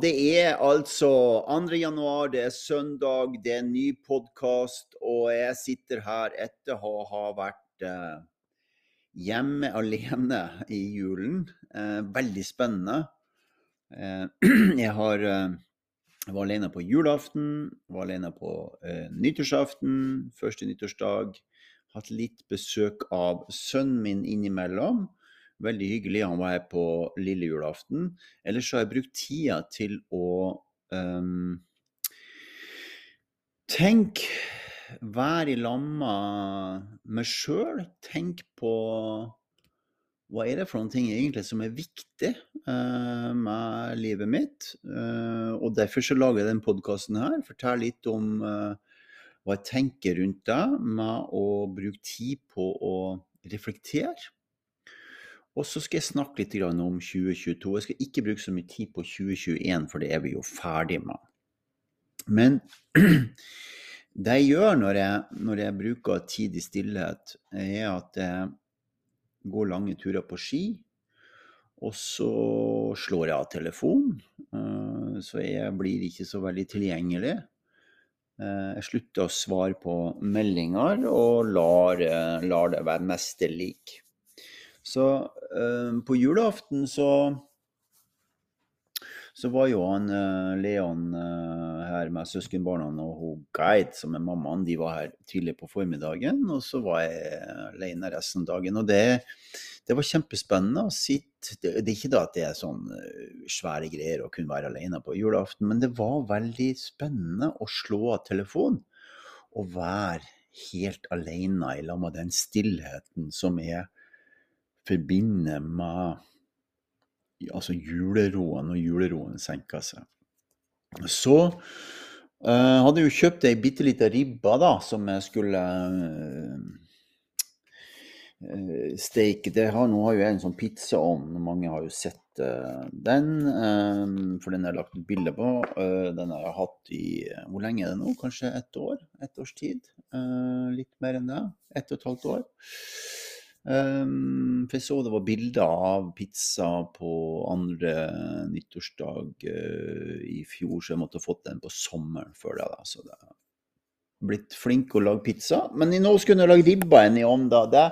Det er altså 2. januar, det er søndag, det er en ny podkast, og jeg sitter her etter å ha vært eh, hjemme alene i julen. Eh, veldig spennende. Eh, jeg har eh, var alene på julaften, var alene på eh, nyttårsaften, første nyttårsdag. Hatt litt besøk av sønnen min innimellom. Veldig hyggelig. Han var her på lille julaften. Ellers har jeg brukt tida til å um, tenke, være i lamma meg sjøl. Tenk på hva er det for noen ting egentlig som er viktig uh, med livet mitt. Uh, og derfor så lager jeg denne podkasten her. Fortell litt om uh, hva jeg tenker rundt det, med å bruke tid på å reflektere. Og så skal jeg snakke litt om 2022. Jeg skal ikke bruke så mye tid på 2021, for det er vi jo ferdig med. Men det jeg gjør når jeg, når jeg bruker tid i stillhet, er at jeg går lange turer på ski. Og så slår jeg av telefonen, eh, så jeg blir ikke så veldig tilgjengelig. Eh, jeg slutter å svare på meldinger og lar, eh, lar det være meste lik. Så eh, på julaften så så var jo han eh, Leon eh, her med søskenbarna og hun Guide, som er mammaen, de var her tidlig på formiddagen. Og så var jeg alene resten av dagen. Og det, det var kjempespennende å sitte det, det, er ikke da at det er sånn svære greier å kunne være alene på julaften, men det var veldig spennende å slå av telefonen og være helt alene i lag med den stillheten som er forbinder med altså juleroen, og juleroen senka seg. Så uh, hadde jeg jo kjøpt ei bitte lita ribbe da, som jeg skulle uh, steike. Det har, nå har jo jeg en sånn pizzaovn, mange har jo sett uh, den. For den har jeg lagt ut bilde på. den har jeg hatt i Hvor lenge er det nå? Kanskje ett år? Ett års tid? litt mer enn det. Ett og et halvt år. Um, for jeg så det var bilder av pizza på andre nyttårsdag uh, i fjor, så jeg måtte ha fått den på sommeren før det. Da. Så det blitt flink å lage pizza. Men nå skulle jeg lage ribba i ovnen. da. Det,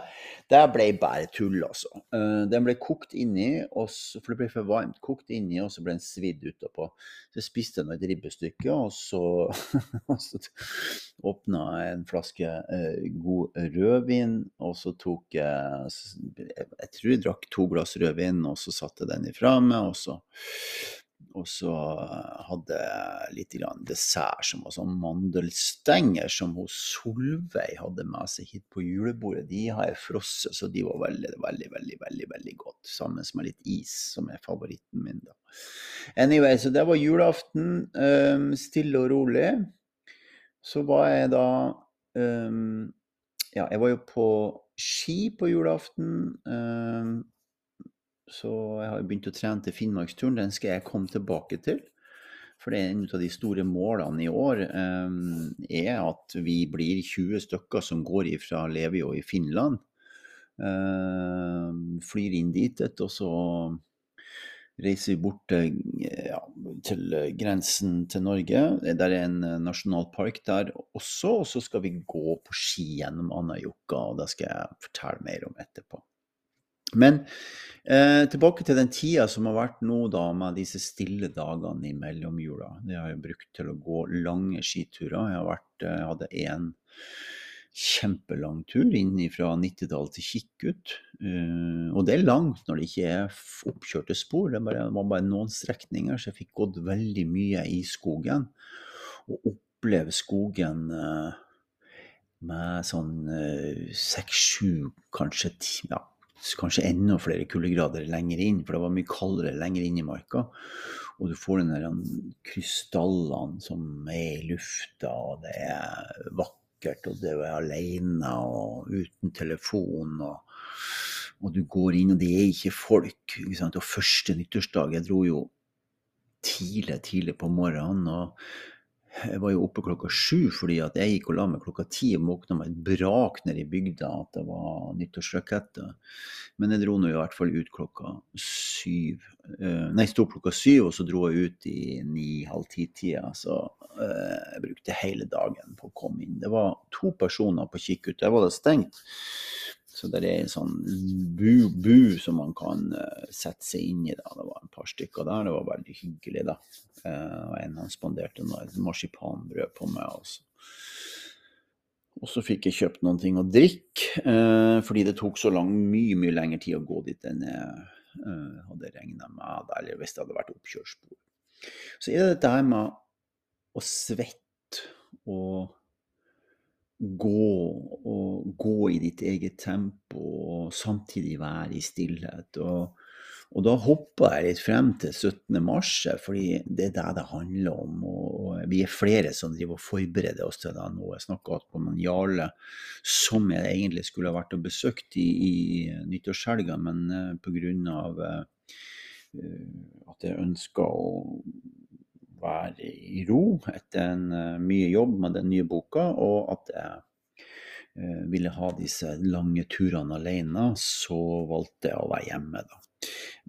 det ble bare tull, altså. Uh, den ble kokt inni, så, for det ble for varmt. Kokt inni, og så ble den svidd utapå. Så spiste jeg et ribbestykke, og så, så åpna jeg en flaske uh, god rødvin, og så tok jeg Jeg tror jeg drakk to glass rødvin, og så satte jeg den ifra meg, og så og så hadde jeg litt dessert som var sånn mandelstenger som hos Solveig hadde med seg hit på julebordet. De har jeg frosset, så de var veldig, veldig, veldig veldig, veldig godt. Sammen med litt is, som er favoritten min. da. Anyway, så det var julaften. Um, stille og rolig. Så var jeg da um, Ja, jeg var jo på ski på julaften. Um, så jeg har begynt å trene til Finnmarksturen. Den skal jeg komme tilbake til. For det er en av de store målene i år um, er at vi blir 20 stykker som går fra Levio i Finland. Uh, flyr inn dit, og så reiser vi bort ja, til grensen til Norge. Det er en nasjonalpark der også, og så skal vi gå på ski gjennom Anajokka. og Det skal jeg fortelle mer om etterpå. Men eh, tilbake til den tida som har vært nå, da, med disse stille dagene i mellomjula. Det har jeg brukt til å gå lange skiturer. Jeg, vært, jeg eh, hadde en kjempelang tur inn fra Nittedal til Kikkut. Uh, og det er langt når det ikke er oppkjørte spor. Det, bare, det var bare noen strekninger, så jeg fikk gått veldig mye i skogen. Og oppleve skogen uh, med sånn seks-sju, kanskje ti, ja, kanskje enda flere kuldegrader lenger inn, for det var mye kaldere lenger inn i marka. Og du får den der krystallene som er i lufta, og det er vakkert, og det er alene og uten telefon. og, og du går inn, og det er ikke folk. Ikke sant? Og første nyttårsdag Jeg dro jo tidlig, tidlig på morgenen. og jeg var jo oppe klokka sju fordi at jeg gikk og la meg klokka ti og våkna med et brak nede i bygda at det var nyttårsraketter. Men jeg dro nå i hvert fall ut klokka syv. Eh, nei, sto opp klokka syv, og så dro jeg ut i ni-halv ti-tida. Så eh, jeg brukte hele dagen på å komme inn. Det var to personer på kikk ut. Der var det stengt. Så det er en sånn bu, bu som man kan uh, sette seg inn i. Da. Det var et par stykker der, det var veldig hyggelig. da. Uh, en han spanderte noe marsipanbrød på meg. også. Og så fikk jeg kjøpt noen ting å drikke, uh, fordi det tok så lang, mye mye lengre tid å gå dit enn jeg hadde regna med, eller hvis det hadde vært oppkjørsspor. Så er det dette her med å svette og gå, og gå i ditt eget tempo og samtidig være i stillhet. Og, og da hopper jeg litt frem til 17. mars, fordi det er det det handler om. Og vi er flere som driver og forbereder oss til det nå. Jeg snakka med Jarle, som jeg egentlig skulle ha vært og besøkt i, i nyttårshelga, men uh, pga. Uh, at jeg ønska å være i ro etter en, uh, mye jobb med den nye boka, og at jeg uh, ville ha disse lange turene alene, så valgte jeg å være hjemme, da.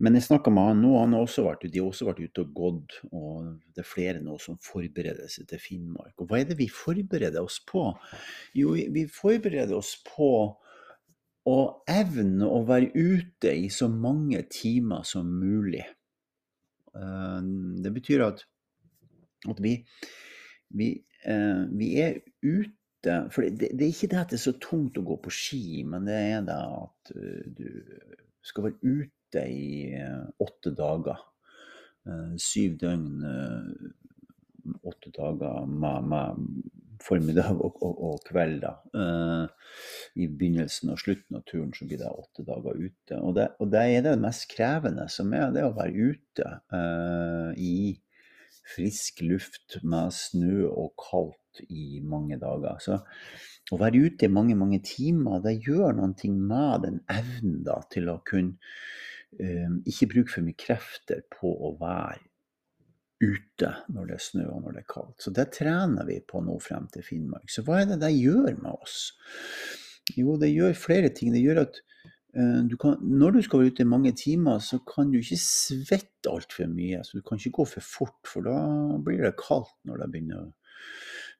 Men jeg snakka med han nå, han har også vært, de har også vært ute og gått, og det er flere nå som forbereder seg til Finnmark. Og hva er det vi forbereder oss på? Jo, vi forbereder oss på å evne å være ute i så mange timer som mulig. Eh, det betyr at at vi, vi, eh, vi er ute For det, det, er ikke det at det er så tungt å gå på ski, men det er det at uh, du skal være ute i uh, åtte dager. Uh, syv døgn, åtte dager med, med formiddag og, og, og kveld. da. I begynnelsen og slutten av turen så blir det åtte dager ute. Og det, og det er det mest krevende som er det å være ute i frisk luft med snø og kaldt i mange dager. Så å være ute i mange, mange timer, det gjør noe med den evnen da, til å kunne um, ikke bruke for mye krefter på å være ute når det er snø og når det er kaldt. Så det trener vi på nå frem til Finnmark. Så hva er det det gjør med oss? Jo, det gjør flere ting. Det gjør at du kan, når du skal være ute i mange timer, så kan du ikke svette altfor mye. Så du kan ikke gå for fort, for da blir det kaldt når det begynner,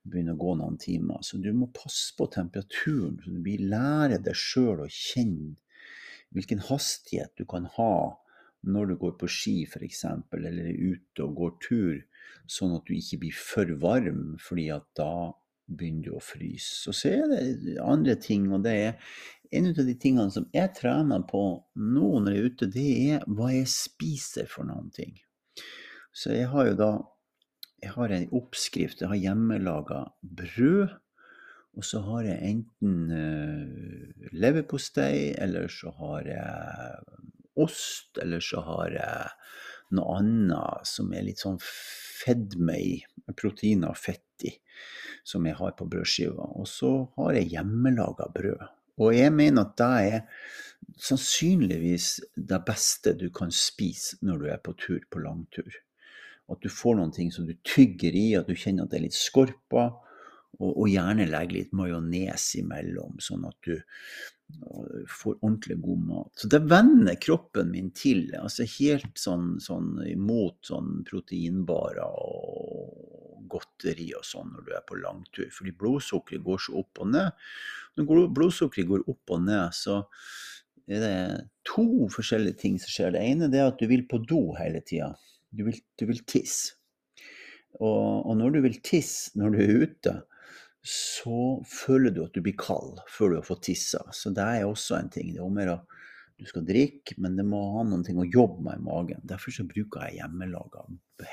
begynner å gå noen timer. Så du må passe på temperaturen, så du lærer deg sjøl å kjenne hvilken hastighet du kan ha når du går på ski f.eks., eller er ute og går tur, sånn at du ikke blir for varm, fordi at da begynner du å fryse. Og så er det andre ting, og det er en av de tingene som jeg trener på nå når jeg er ute, det er hva jeg spiser for noen ting. Så jeg har jo da jeg har en oppskrift. Jeg har hjemmelaga brød. Og så har jeg enten uh, leverpostei, eller så har jeg ost, eller så har jeg noe annet som er litt sånn fedme i, proteiner og fett i, som jeg har på brødskiva. Og så har jeg hjemmelaga brød. Og jeg mener at det er sannsynligvis det beste du kan spise når du er på tur, på langtur. At du får noen ting som du tygger i, at du kjenner at det er litt skorpa. Og, og gjerne legge litt majones imellom, sånn at du uh, får ordentlig god mat. Så det vender kroppen min til. altså Helt sånn, sånn imot sånn proteinbarer og godteri og sånn når du er på langtur. Fordi blodsukkeret går så opp og ned. Når blodsukkeret går opp og ned, så er det to forskjellige ting som skjer. Det ene er at du vil på do hele tida. Du, du, vil tisse. Og, og, når du vil tisse når du er ute, så føler du at du blir kald før du har fått tissa. Så det er også en ting. Det er om å du skal drikke, men det må ha noen ting å jobbe med i magen. Derfor så bruker jeg hjemmelaga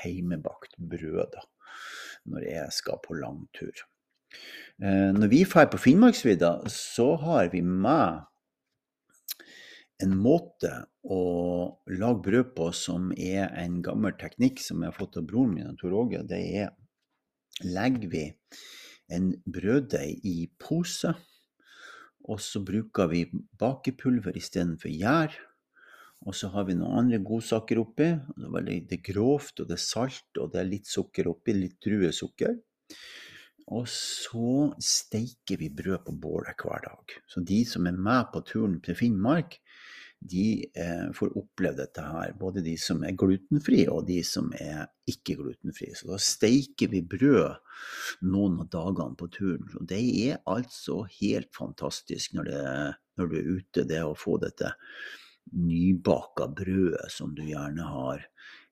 heimebakt brød da, når jeg skal på langtur. Eh, når vi drar på Finnmarksvidda, så har vi med en måte å lage brød på som er en gammel teknikk som jeg har fått av broren min, Tor Åge. Det er legger vi en brøddeig i pose, og så bruker vi bakepulver istedenfor gjær. Og så har vi noen andre godsaker oppi. Det er grovt, og det er salt, og det er litt sukker oppi. Litt druesukker. Og så steiker vi brød på bålet hver dag. Så de som er med på turen til Finnmark, de eh, får oppleve dette her. Både de som er glutenfrie og de som er ikke glutenfrie. Så da steiker vi brød noen av dagene på turen. Og det er altså helt fantastisk når, det, når du er ute, det å få dette nybaka brødet som du gjerne har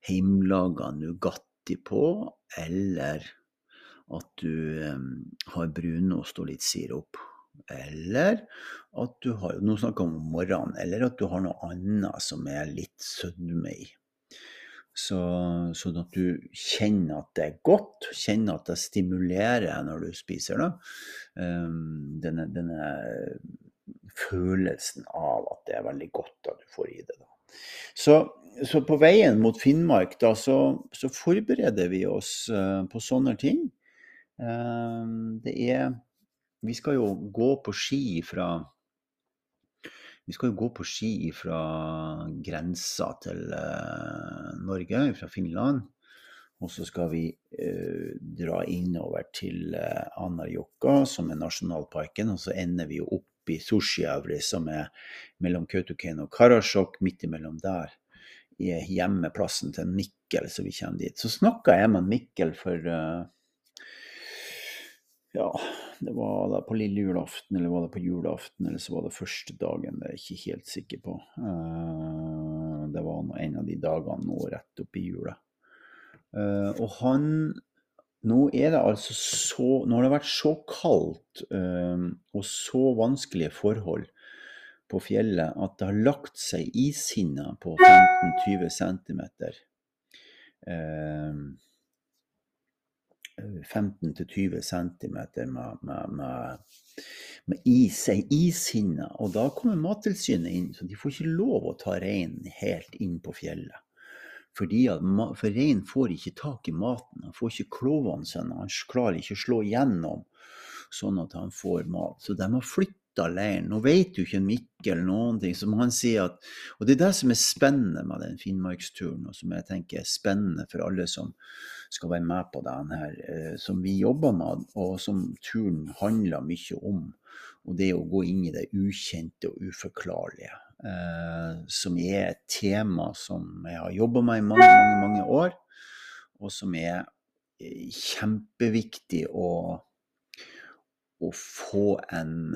hjemmelaga Nugatti på, eller at du um, har brunost og litt sirup. Eller at du har Nå snakker jeg om morgenen. Eller at du har noe annet som er litt sødme i. Så, sånn at du kjenner at det er godt, kjenner at det stimulerer når du spiser det. Um, denne, denne, følelsen av at det er veldig godt at du får i det. Da. Så, så på veien mot Finnmark da, så, så forbereder vi oss uh, på sånne ting. Um, det er vi skal jo gå på ski fra vi skal jo gå på ski fra grensa til uh, Norge, fra Finland. Og så skal vi uh, dra innover til uh, Anarjokka, som er nasjonalparken. Og så ender vi jo opp i Sushiavri, som er mellom Kautokeino og Karasjok, midt imellom der. I hjemmeplassen til Mikkel, så vi kommer dit. Så snakka jeg med Mikkel for ja, det var da på lille julaften, eller var det på julaften, eller så var det første dagen, det er jeg ikke helt sikker på. Uh, det var en av de dagene nå rett oppi jula. Uh, og han Nå er det altså så Nå har det vært så kaldt uh, og så vanskelige forhold på fjellet at det har lagt seg ishinner på 15-20 cm. 15-20 cm med, med, med, med is, ishinne. Og da kommer Mattilsynet inn, så de får ikke lov å ta reinen helt inn på fjellet. Fordi at, for reinen får ikke tak i maten, han får ikke klovene sine, han klarer ikke å slå igjennom sånn at han får mat. Så de har flytta leiren. Nå vet jo ikke Mikkel noen ting, som han sier at Og det er det som er spennende med den Finnmarksturen, og som jeg tenker er spennende for alle som skal være med på den her, eh, som vi jobber med, og som turen handler mye om. Og det å gå inn i det ukjente og uforklarlige. Eh, som er et tema som jeg har jobba med i mange, mange, mange år, og som er eh, kjempeviktig å, å få en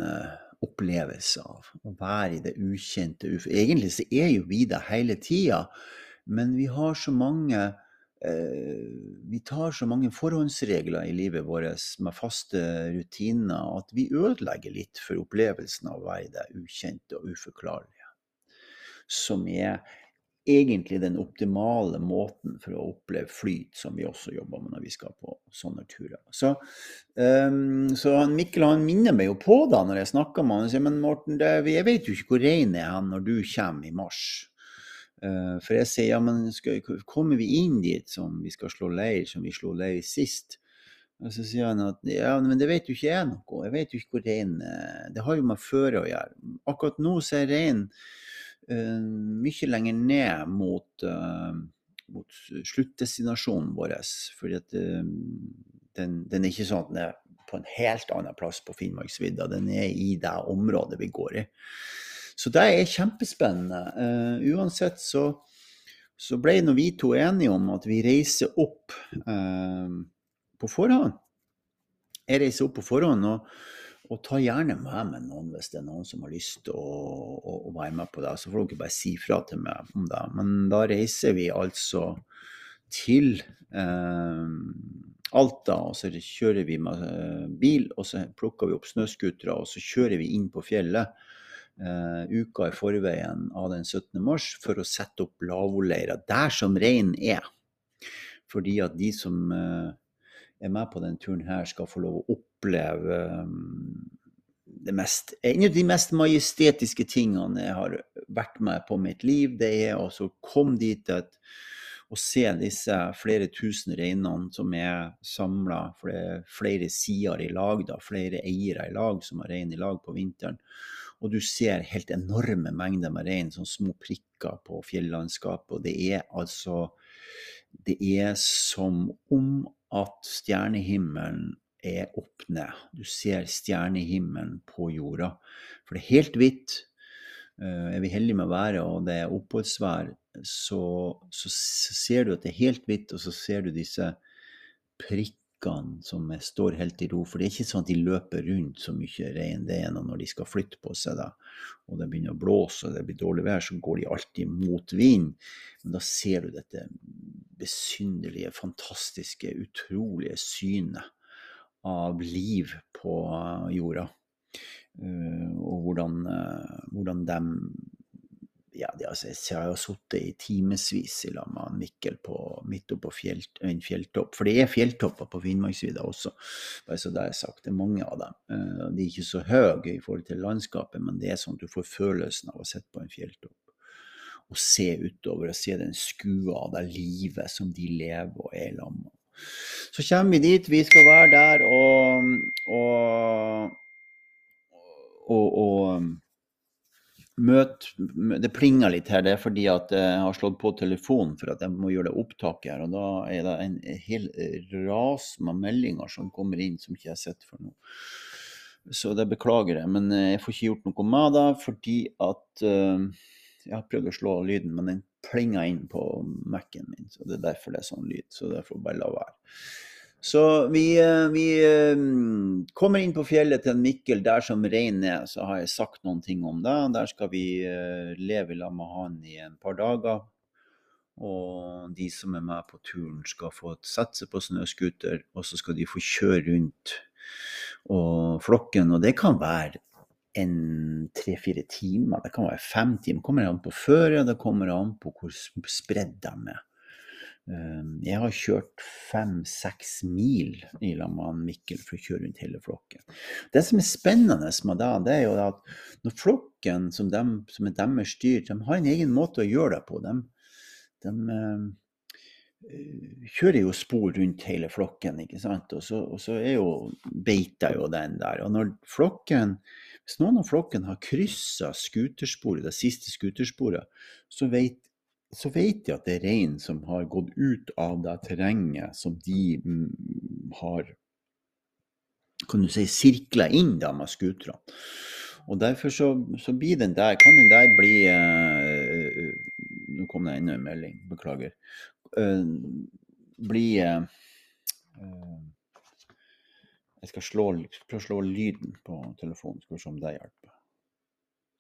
opplevelse av. Å være i det ukjente. Egentlig så er jo vi det hele tida, men vi har så mange vi tar så mange forhåndsregler i livet vårt med faste rutiner at vi ødelegger litt for opplevelsen av å være det ukjente og uforklarlige. Som er egentlig den optimale måten for å oppleve flyt, som vi også jobber med når vi skal på sånne turer. Så, um, så Mikkel han minner meg jo på da når jeg snakker med han, og sier men Morten, det, jeg vet jo ikke hvor rein er når du kommer i mars. Uh, for jeg sier ja, men skal, kommer vi inn dit som vi skal slå leir, som vi slo leir sist? Og så sier han at ja, men det vet jo ikke jeg noe Jeg vet jo ikke hvor rein uh, Det har jo med føret å gjøre. Akkurat nå så er reinen uh, mye lenger ned mot, mot sluttdestinasjonen vår. Fordi at den, den, er ikke sånn at den er på en helt annen plass på Finnmarksvidda. Den er i det området vi går i. Så det er kjempespennende. Uh, uansett så, så ble nå vi to enige om at vi reiser opp uh, på forhånd. Jeg reiser opp på forhånd. og, og ta gjerne med meg noen hvis det er noen som har lyst til å, å, å, være med på det. Så får dere bare si fra til meg om det. Men da reiser vi altså til eh, Alta, og så kjører vi med bil, og så plukker vi opp snøscootere, og så kjører vi inn på fjellet uka i forveien av den 17. mars for å sette opp lavvoleirer der som reinen er. Fordi at de som uh, er med på denne turen her, skal få lov å oppleve um, det mest, en av de mest majestetiske tingene jeg har vært med på mitt liv, det er å komme dit at, og se disse flere tusen reinene som er samla, er flere sider i lag, da, flere eiere i lag som har rein i lag på vinteren. Og du ser helt enorme mengder med rein, sånn små prikker på fjellandskapet. Og det er altså Det er som om at stjernehimmelen er opp ned. Du ser stjernehimmelen på jorda. For det er helt hvitt. Eh, er vi heldige med været og det er oppholdsvær, så, så, ser du at det er helt hvitt, og så ser du disse prikkene som står helt i ro. For det er ikke sånn at de løper rundt så mye rein. Det er når de skal flytte på seg, da, og det begynner å blåse og det blir dårlig vær, så går de alltid mot vind. Men da ser du dette besynderlige, fantastiske, utrolige synet av liv på jorda. Eh, og hvordan, eh, hvordan de ja, altså, jeg har jo sittet i timevis i lag med Mikkel på, midt oppe på fjell, en fjelltopp. For det er fjelltopper på Finnmarksvidda også, bare så det er sagt. Det er mange av dem. Eh, de er ikke så høye i forhold til landskapet, men det er sånn at du får følelsen av å sitte på en fjelltopp og se utover og se den skua av det livet som de lever og er lag med. Så kommer vi dit. Vi skal være der og, og, og, og møt, Det plinger litt her. Det er fordi at jeg har slått på telefonen for at jeg må gjøre det opptaket her. Og da er det en hel ras med meldinger som kommer inn som ikke jeg sett for nå. Så det beklager jeg. Men eh, jeg får ikke gjort noe med det fordi at uh, Jeg har prøvd å slå av lyden, men den plinger inn på Mac-en min. Så det er derfor det er sånn lyd. Så det får bare la være. Så vi, eh, vi, eh, kommer inn på fjellet til Mikkel der som reinen er. Så har jeg sagt noen ting om det. Der skal vi eh, leve sammen med han i en par dager. Og de som er med på turen, skal få sette seg på snøscooter, og så skal de få kjøre rundt og flokken. Og det kan være en tre-fire timer, det kan være fem timer. Det kommer an på føret, det kommer an på hvor spredd de er. Ehm, jeg har kjørt fem-seks mil i lag med Mikkel for å kjøre rundt hele flokken. Det som er spennende med det, det er jo at når flokken, som, dem, som er deres dyr, de har en egen måte å gjøre det på. De, de uh, kjører jo spor rundt hele flokken, ikke sant. Og så, og så er jo beiter jo den der. Og når flokken hvis noen av flokken har kryssa skutersporet, det siste skutersporet, så vet så vet de at det er rein som har gått ut av det terrenget som de mm, har kan du si, sirkla inn da med scooterne. Og derfor så, så, blir den der Kan den der bli uh, Nå kom det enda en melding, beklager. Uh, bli uh, Jeg skal prøve å slå lyden på telefonen, skal vi se om det hjelper.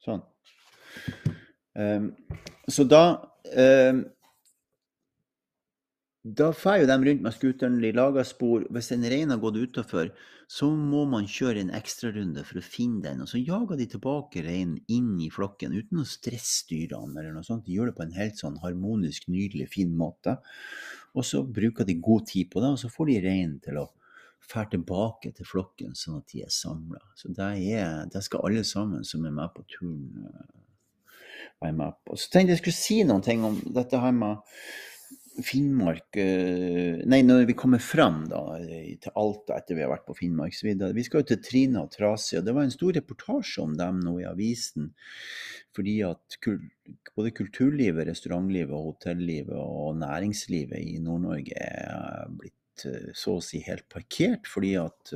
Sånn. Um, så da um, Da får jo de rundt med scooteren, de lager spor. Hvis en rein har gått utafor, så må man kjøre en ekstrarunde for å finne den. Og så jager de tilbake reinen inn i flokken uten å stresse dyrene eller noe sånt. De gjør det på en helt sånn harmonisk, nydelig, fin måte. Og så bruker de god tid på det, og så får de reinen til å fære tilbake til flokken sånn at de er samla. Så det, er, det skal alle sammen som er med på turen med på. Så tenkte jeg skulle si noen ting om dette her med Finnmark eh, Nei, når vi kommer fram da, til Alta etter vi har vært på Finnmarksvidda. Vi skal jo til Trina og Trasi, og det var en stor reportasje om dem nå i avisen. Fordi at både kulturlivet, restaurantlivet, hotellivet og næringslivet i Nord-Norge er blitt eh, så å si helt parkert fordi at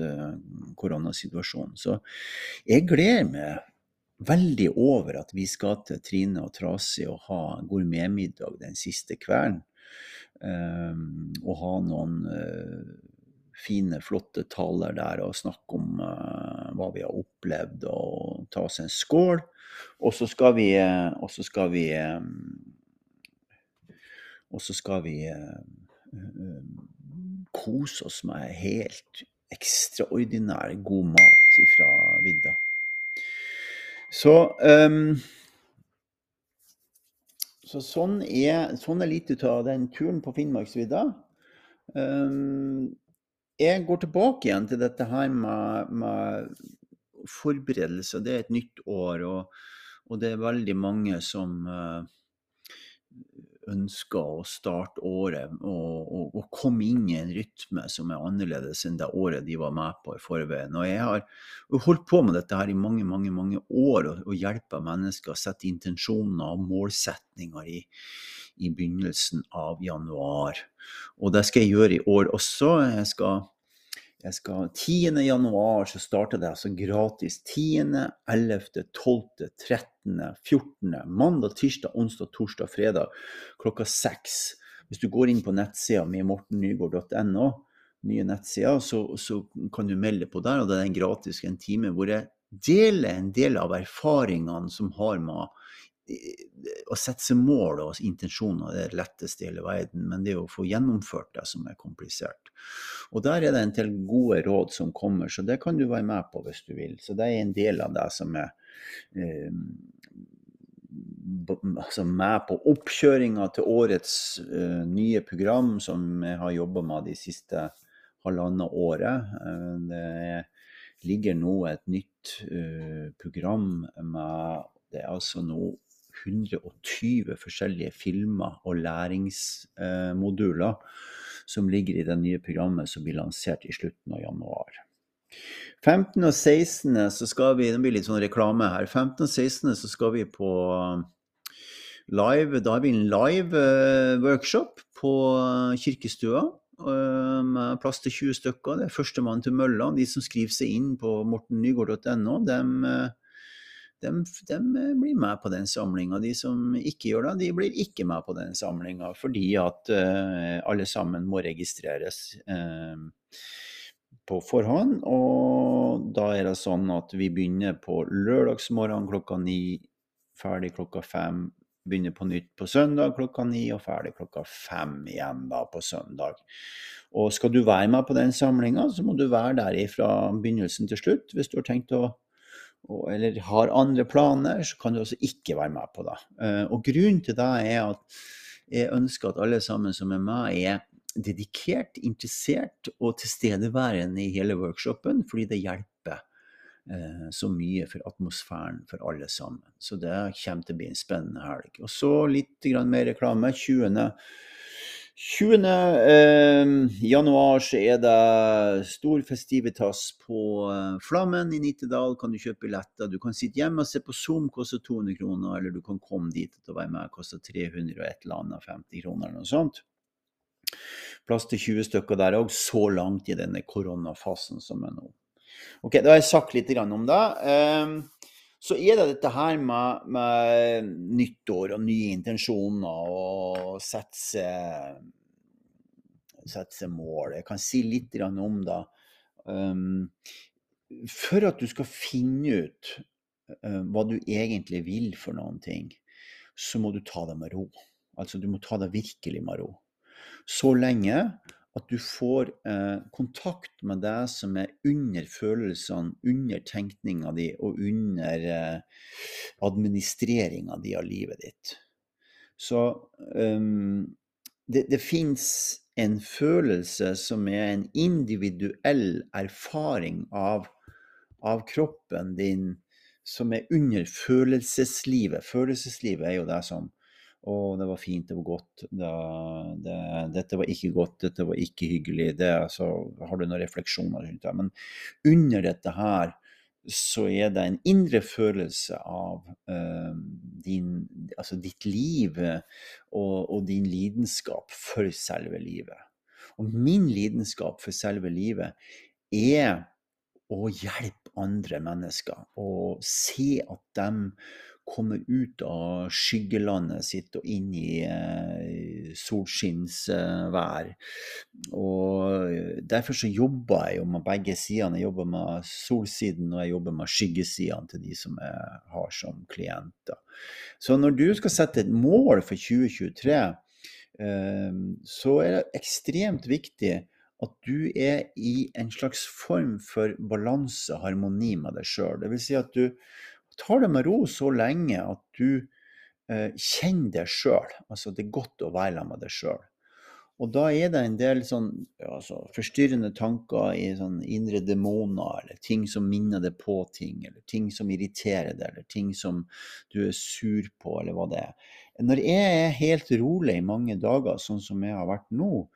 koronasituasjonen. Så jeg gleder meg veldig over at vi skal til Trine og Trasi og ha gourmetmiddag den siste kvelden. Um, og ha noen uh, fine, flotte taler der og snakke om uh, hva vi har opplevd, og ta oss en skål. Og så skal vi uh, Og så skal vi Og så skal vi kose oss med helt ekstraordinær god mat fra vidda. Så, um, så sånn, er, sånn er litt av den turen på Finnmarksvidda. Um, jeg går tilbake igjen til dette her med, med forberedelser. Det er et nytt år, og, og det er veldig mange som uh, ønsker å starte året og, og, og, komme inn i en rytme som er annerledes enn det året de var med på i forveien. Og jeg har holdt på med dette her i mange mange, mange år og hjelper mennesker å sette intensjoner og målsetninger i, i, begynnelsen av januar. Og det skal jeg gjøre i år også. Jeg skal jeg skal 10. januar så starter det altså gratis. 10., 11., 12., 13., 14., mandag, tirsdag, onsdag, torsdag, fredag klokka seks. Hvis du går inn på nettsida mi mortennygård.no, nye nettsider, så, så, kan du melde på der. og Det er en gratis en time hvor jeg deler en del av erfaringene som har med å sette seg mål og intensjoner er det letteste i hele verden, men det å få gjennomført det som er komplisert. Og Der er det en del gode råd som kommer, så det kan du være med på hvis du vil. Så det er en del av det som er eh, altså med på oppkjøringa til årets eh, nye program, som jeg har jobba med de siste halvannet året. Eh, det ligger nå et nytt eh, program med det er altså nå 120 forskjellige filmer og læringsmoduler som ligger i det nye programmet som blir lansert i slutten av januar. 15. og 16. så skal vi Det blir litt sånn reklame her. 15. og 16. så skal vi på um, live Da har vi en live uh, workshop på Kirkestua med plass til 20 stykker. Det er førstemann til mølla. De som skriver seg inn på mortennygård.no, dem de, de blir med på den samlinga. De som ikke gjør det, de blir ikke med på den samlinga fordi at uh, alle sammen må registreres uh, på forhånd. Og da er det sånn at vi begynner på lørdagsmorgen klokka ni, ferdig klokka fem. Begynner på nytt på søndag klokka ni og ferdig klokka fem igjen da på søndag. Og skal du være med på den samlinga, så må du være der fra begynnelsen til slutt hvis du har tenkt å og, eller har andre planer, så kan du også ikke være med på det. Uh, og grunnen til det er at jeg ønsker at alle sammen som er med, er dedikert, interessert og tilstedeværende i hele workshopen, fordi det hjelper uh, så mye for atmosfæren for alle sammen. Så det kommer til å bli en spennende helg. Og så litt mer reklame. 20. 20. Eh, januar så er det stor festivitas på eh, Flammen i Nittedal. Kan du kjøpe billetter. Du kan sitte hjemme og se på Zoom, koster 200 kroner. Eller du kan komme dit og være med, koster 300 og et eller annet 50 kroner eller noe sånt. Plass til 20 stykker der òg, så langt i denne koronafasen som er nå. Ok, Da har jeg sagt litt om det. Så er det dette her med, med nyttår og nye intensjoner og sette seg mål. Jeg kan si litt om det. Um, for at du skal finne ut uh, hva du egentlig vil for noen ting, så må du ta det med ro. Altså du må ta det virkelig med ro. Så lenge at du får eh, kontakt med det som er under følelsene, under tenkninga di og under eh, administreringa di av livet ditt. Så um, det, det fins en følelse som er en individuell erfaring av, av kroppen din, som er under følelseslivet. Følelseslivet er jo det som og det var fint, det var godt. Det, det, dette var ikke godt, dette var ikke hyggelig. Det, så har du noen refleksjoner rundt det. Men under dette her så er det en indre følelse av uh, din, altså ditt liv og, og, din lidenskap for selve livet. Og min lidenskap for selve livet er å hjelpe andre mennesker og se at de komme ut av skyggelandet sitt og inn i eh, solskinnsvær. Og derfor så jobber jeg jo med begge sidene. Jeg jobber med solsiden og jeg jobber med skyggesidene til de som jeg har som klienter. Så når du skal sette et mål for 2023, eh, så er det ekstremt viktig at du er i en slags form for balanse, harmoni med deg sjøl. Vil si at du tar det med ro så lenge at du eh, kjenner deg sjøl. Altså det er godt å være sammen med deg sjøl. Og da er det en del sånn altså, forstyrrende tanker i sånn indre demoner, eller ting som minner deg på ting, eller ting som irriterer deg, eller ting som du er sur på, eller hva det er. Når jeg er helt rolig i mange dager, sånn som jeg har vært nå,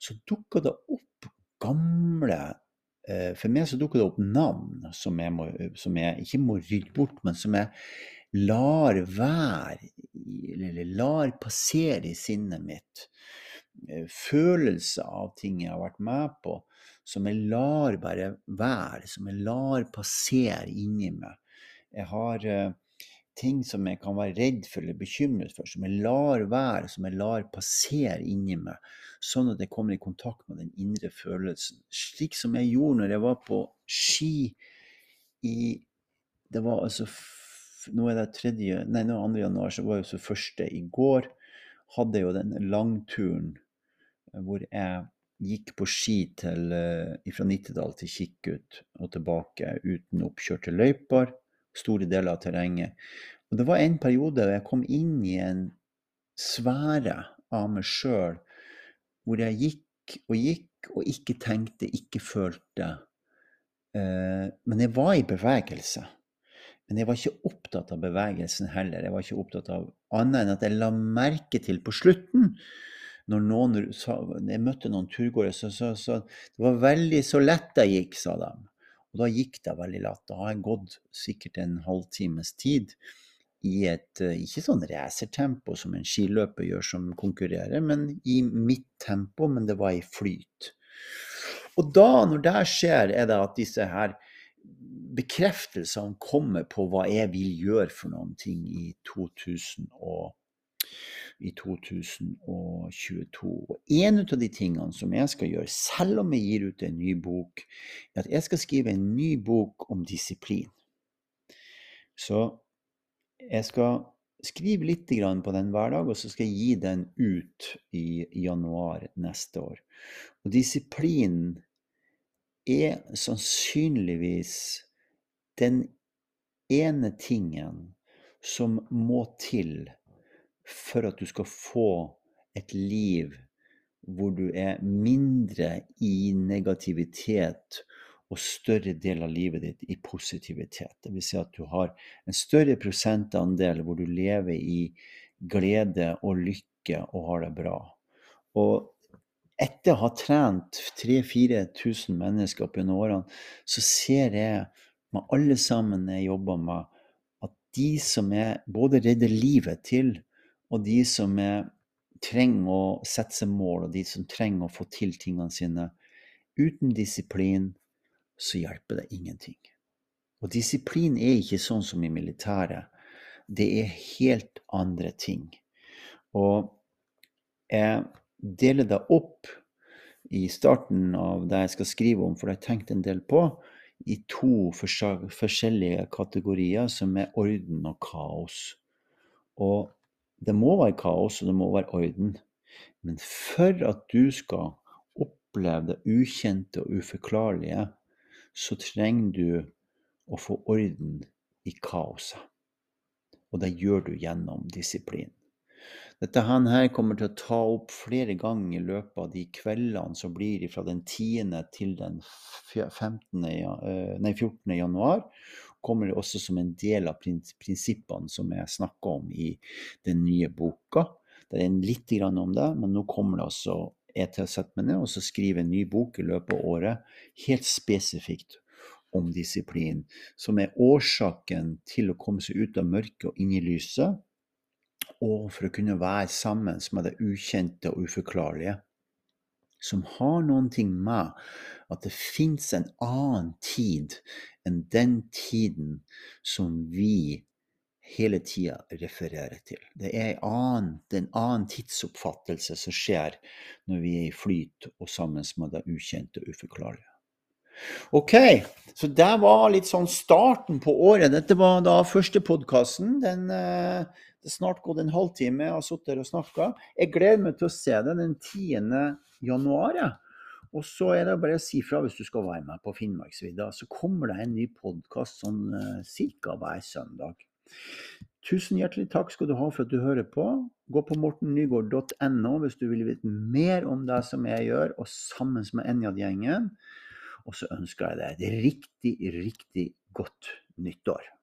så dukker det opp gamle for meg så dukker det opp navn som jeg, må, som jeg ikke må rydde bort, men som jeg lar være, eller lar passere i sinnet mitt. Eh, følelser av ting jeg har vært med på, som jeg lar bare være, som jeg lar passere inni meg. Jeg har uh, ting som jeg kan være redd for eller bekymret for, som jeg lar være, som jeg lar passere inni meg, sånn at jeg kommer i kontakt med den indre følelsen. Slik som jeg gjorde når jeg var på ski i Det var altså Nå er det tredje, nei, nå er 2. januar, så var det så første i går. Hadde jo den langturen eh, hvor jeg gikk på ski til, uh, fra Nittedal til Kikkut og tilbake uten oppkjørte løyper. Store deler av terrenget. Og det var en periode da jeg kom inn i en sfære av meg sjøl hvor jeg gikk og gikk og ikke tenkte, ikke følte. Uh, men jeg var i bevegelse. Men jeg var ikke opptatt av bevegelsen heller. Jeg var ikke opptatt av annet enn at jeg la merke til på slutten når noen sa, jeg møtte noen turgåere, så, så, så, det var veldig så lett jeg gikk, sa de. Og da gikk det veldig lett. Da har jeg gått sikkert en halvtimes tid i et eh, ikke sånn racertempo som en skiløper gjør som konkurrerer, men i mitt tempo, men det var i flyt. Og da, når det skjer, er det at disse her bekreftelsene kommer på hva jeg vil gjøre for noen ting i 2000 og i 2022. Og en av de tingene som jeg skal gjøre, selv om jeg gir ut en ny bok, er at jeg skal skrive en ny bok om disiplin. Så jeg skal skrive litt på den hver dag, og så skal jeg gi den ut i januar neste år. Og disiplin er sannsynligvis den ene tingen som må til for at du skal få et liv hvor du er mindre i negativitet og større del av livet ditt i positivitet. Vil si at du har en større prosentandel hvor du lever i glede og lykke og har det bra. Og etter å ha trent 3000-4000 mennesker opp gjennom årene, så ser jeg med alle sammen jeg jobber med, at de som er både redder livet til, og de som er, trenger å sette seg mål, og de som trenger å få til tingene sine, uten disiplin så hjelper det ingenting. Og disiplin er ikke sånn som i militæret. Det er helt andre ting. Og jeg deler det opp i starten av det jeg skal skrive om, for det har jeg tenkt en del på, i to forskjellige kategorier, som er orden og kaos. Og det må være kaos, og det må være orden. Men for at du skal oppleve det ukjente og uforklarlige, så trenger du å få orden i kaoset. Og det gjør du gjennom disiplin. Dette her kommer til å ta opp flere ganger i løpet av de kveldene som blir fra den 10. til den 15. Eh, nei, 14. januar. Kommer det også som en del av prinsippene som jeg snakker om i den nye boka. Det er litt om det, men nå kommer det også jeg til å sette meg ned og skrive en ny bok i løpet av året, helt spesifikt om disiplin, som er årsaken til å komme seg ut av mørket og inn i lyset, og for å kunne være sammen med det ukjente og uforklarlige. Som har noen ting med at det fins en annen tid enn den tiden som vi hele tida refererer til. Det er en annen, en annen tidsoppfattelse som skjer når vi er i flyt og sammen med det ukjente og uforklarlige. OK, så det var litt sånn starten på året. Dette var da første podkasten. Den, eh, det er snart gått en halvtime. Jeg har sittet her og snakka. Jeg gleder meg til å se deg den 10. januar. Og så er det bare å si fra hvis du skal være med på Finnmarksvidda. Så kommer det en ny podkast sånn uh, ca. hver søndag. Tusen hjertelig takk skal du ha for at du hører på. Gå på mortennygård.no hvis du vil vite mer om det som jeg gjør, og sammen med Enjad-gjengen. Og så ønsker jeg deg et riktig, riktig godt nyttår.